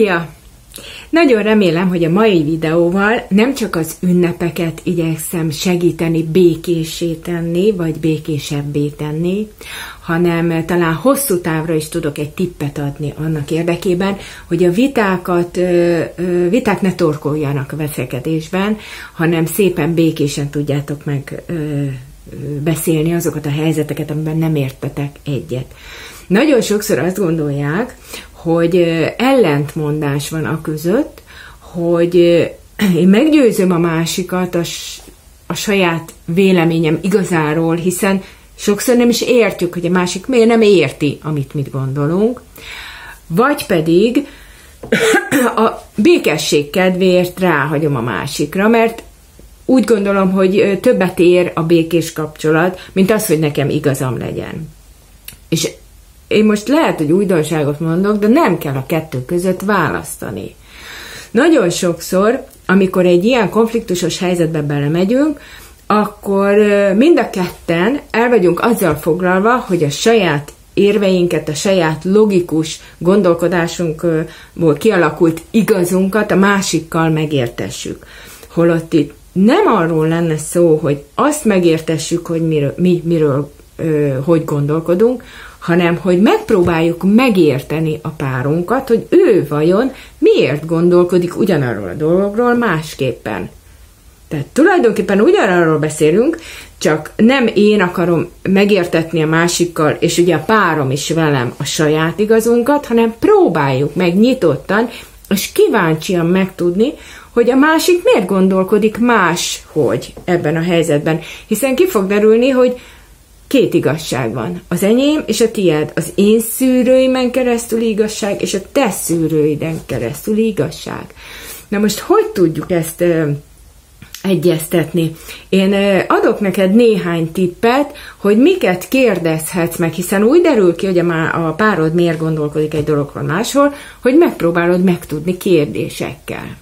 Szia! Nagyon remélem, hogy a mai videóval nem csak az ünnepeket igyekszem segíteni békésé tenni, vagy békésebbé tenni, hanem talán hosszú távra is tudok egy tippet adni annak érdekében, hogy a vitákat, viták ne torkoljanak a veszekedésben, hanem szépen békésen tudjátok meg beszélni azokat a helyzeteket, amiben nem értetek egyet. Nagyon sokszor azt gondolják, hogy ellentmondás van a között, hogy én meggyőzöm a másikat a, a saját véleményem igazáról, hiszen sokszor nem is értjük, hogy a másik miért nem érti, amit mit gondolunk, vagy pedig a békesség kedvéért ráhagyom a másikra, mert úgy gondolom, hogy többet ér a békés kapcsolat, mint az, hogy nekem igazam legyen. És én most lehet, hogy újdonságot mondok, de nem kell a kettő között választani. Nagyon sokszor, amikor egy ilyen konfliktusos helyzetbe belemegyünk, akkor mind a ketten el vagyunk azzal foglalva, hogy a saját érveinket, a saját logikus gondolkodásunkból kialakult igazunkat a másikkal megértessük. Holott itt nem arról lenne szó, hogy azt megértessük, hogy miről, mi miről, ö, hogy gondolkodunk, hanem hogy megpróbáljuk megérteni a párunkat, hogy ő vajon miért gondolkodik ugyanarról a dologról másképpen. Tehát tulajdonképpen ugyanarról beszélünk, csak nem én akarom megértetni a másikkal, és ugye a párom is velem a saját igazunkat, hanem próbáljuk meg nyitottan, és kíváncsian megtudni, hogy a másik miért gondolkodik más, hogy ebben a helyzetben. Hiszen ki fog derülni, hogy két igazság van. Az enyém és a tiéd. Az én szűrőimen keresztül igazság, és a te szűrőiden keresztül igazság. Na most hogy tudjuk ezt egyeztetni. Én adok neked néhány tippet, hogy miket kérdezhetsz meg, hiszen úgy derül ki, hogy a, párod miért gondolkodik egy dologról máshol, hogy megpróbálod megtudni kérdésekkel.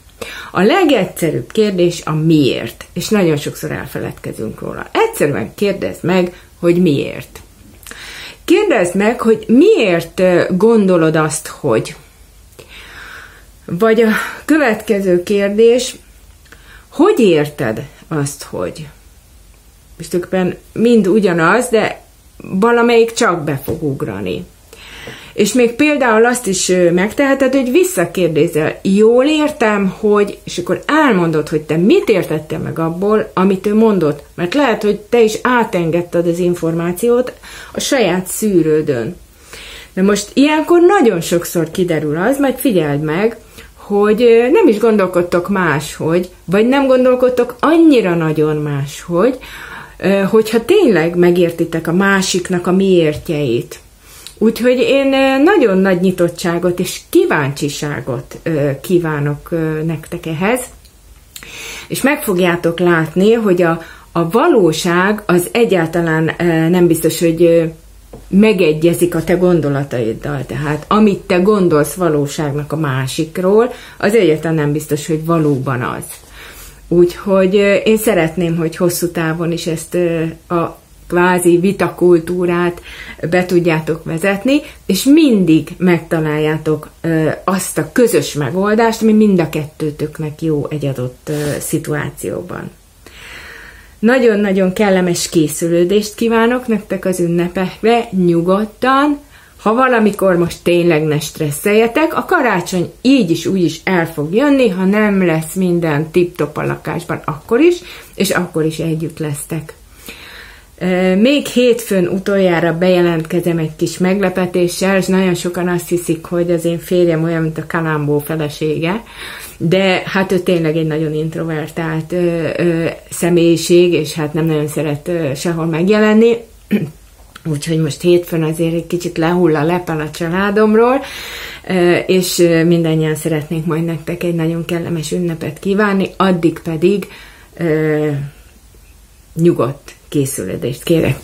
A legegyszerűbb kérdés a miért, és nagyon sokszor elfeledkezünk róla. Egyszerűen kérdezd meg, hogy miért. Kérdezd meg, hogy miért gondolod azt, hogy. Vagy a következő kérdés, hogy érted azt, hogy? És mind ugyanaz, de valamelyik csak be fog ugrani. És még például azt is megteheted, hogy visszakérdézel, jól értem, hogy, és akkor elmondod, hogy te mit értettél meg abból, amit ő mondott. Mert lehet, hogy te is átengedted az információt a saját szűrődön. De most ilyenkor nagyon sokszor kiderül az, majd figyeld meg, hogy nem is gondolkodtok máshogy, vagy nem gondolkodtok annyira nagyon máshogy, hogyha tényleg megértitek a másiknak a miértjeit. Úgyhogy én nagyon nagy nyitottságot és kíváncsiságot kívánok nektek ehhez, és meg fogjátok látni, hogy a, a valóság az egyáltalán nem biztos, hogy megegyezik a te gondolataiddal. Tehát amit te gondolsz valóságnak a másikról, az egyáltalán nem biztos, hogy valóban az. Úgyhogy én szeretném, hogy hosszú távon is ezt a kvázi vitakultúrát be tudjátok vezetni, és mindig megtaláljátok azt a közös megoldást, ami mind a kettőtöknek jó egy adott szituációban. Nagyon-nagyon kellemes készülődést kívánok nektek az ünnepekre, nyugodtan, ha valamikor most tényleg ne stresszeljetek, a karácsony így is úgy is el fog jönni, ha nem lesz minden tip-top a lakásban, akkor is, és akkor is együtt lesztek. Még hétfőn utoljára bejelentkezem egy kis meglepetéssel, és nagyon sokan azt hiszik, hogy az én férjem olyan, mint a Kalambó felesége, de hát ő tényleg egy nagyon introvertált ö, ö, személyiség, és hát nem nagyon szeret ö, sehol megjelenni, úgyhogy most hétfőn azért egy kicsit lehull a lepel a családomról, és mindannyian szeretnénk majd nektek egy nagyon kellemes ünnepet kívánni, addig pedig nyugodt készülődést kérek,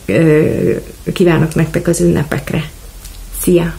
kívánok nektek az ünnepekre. Szia!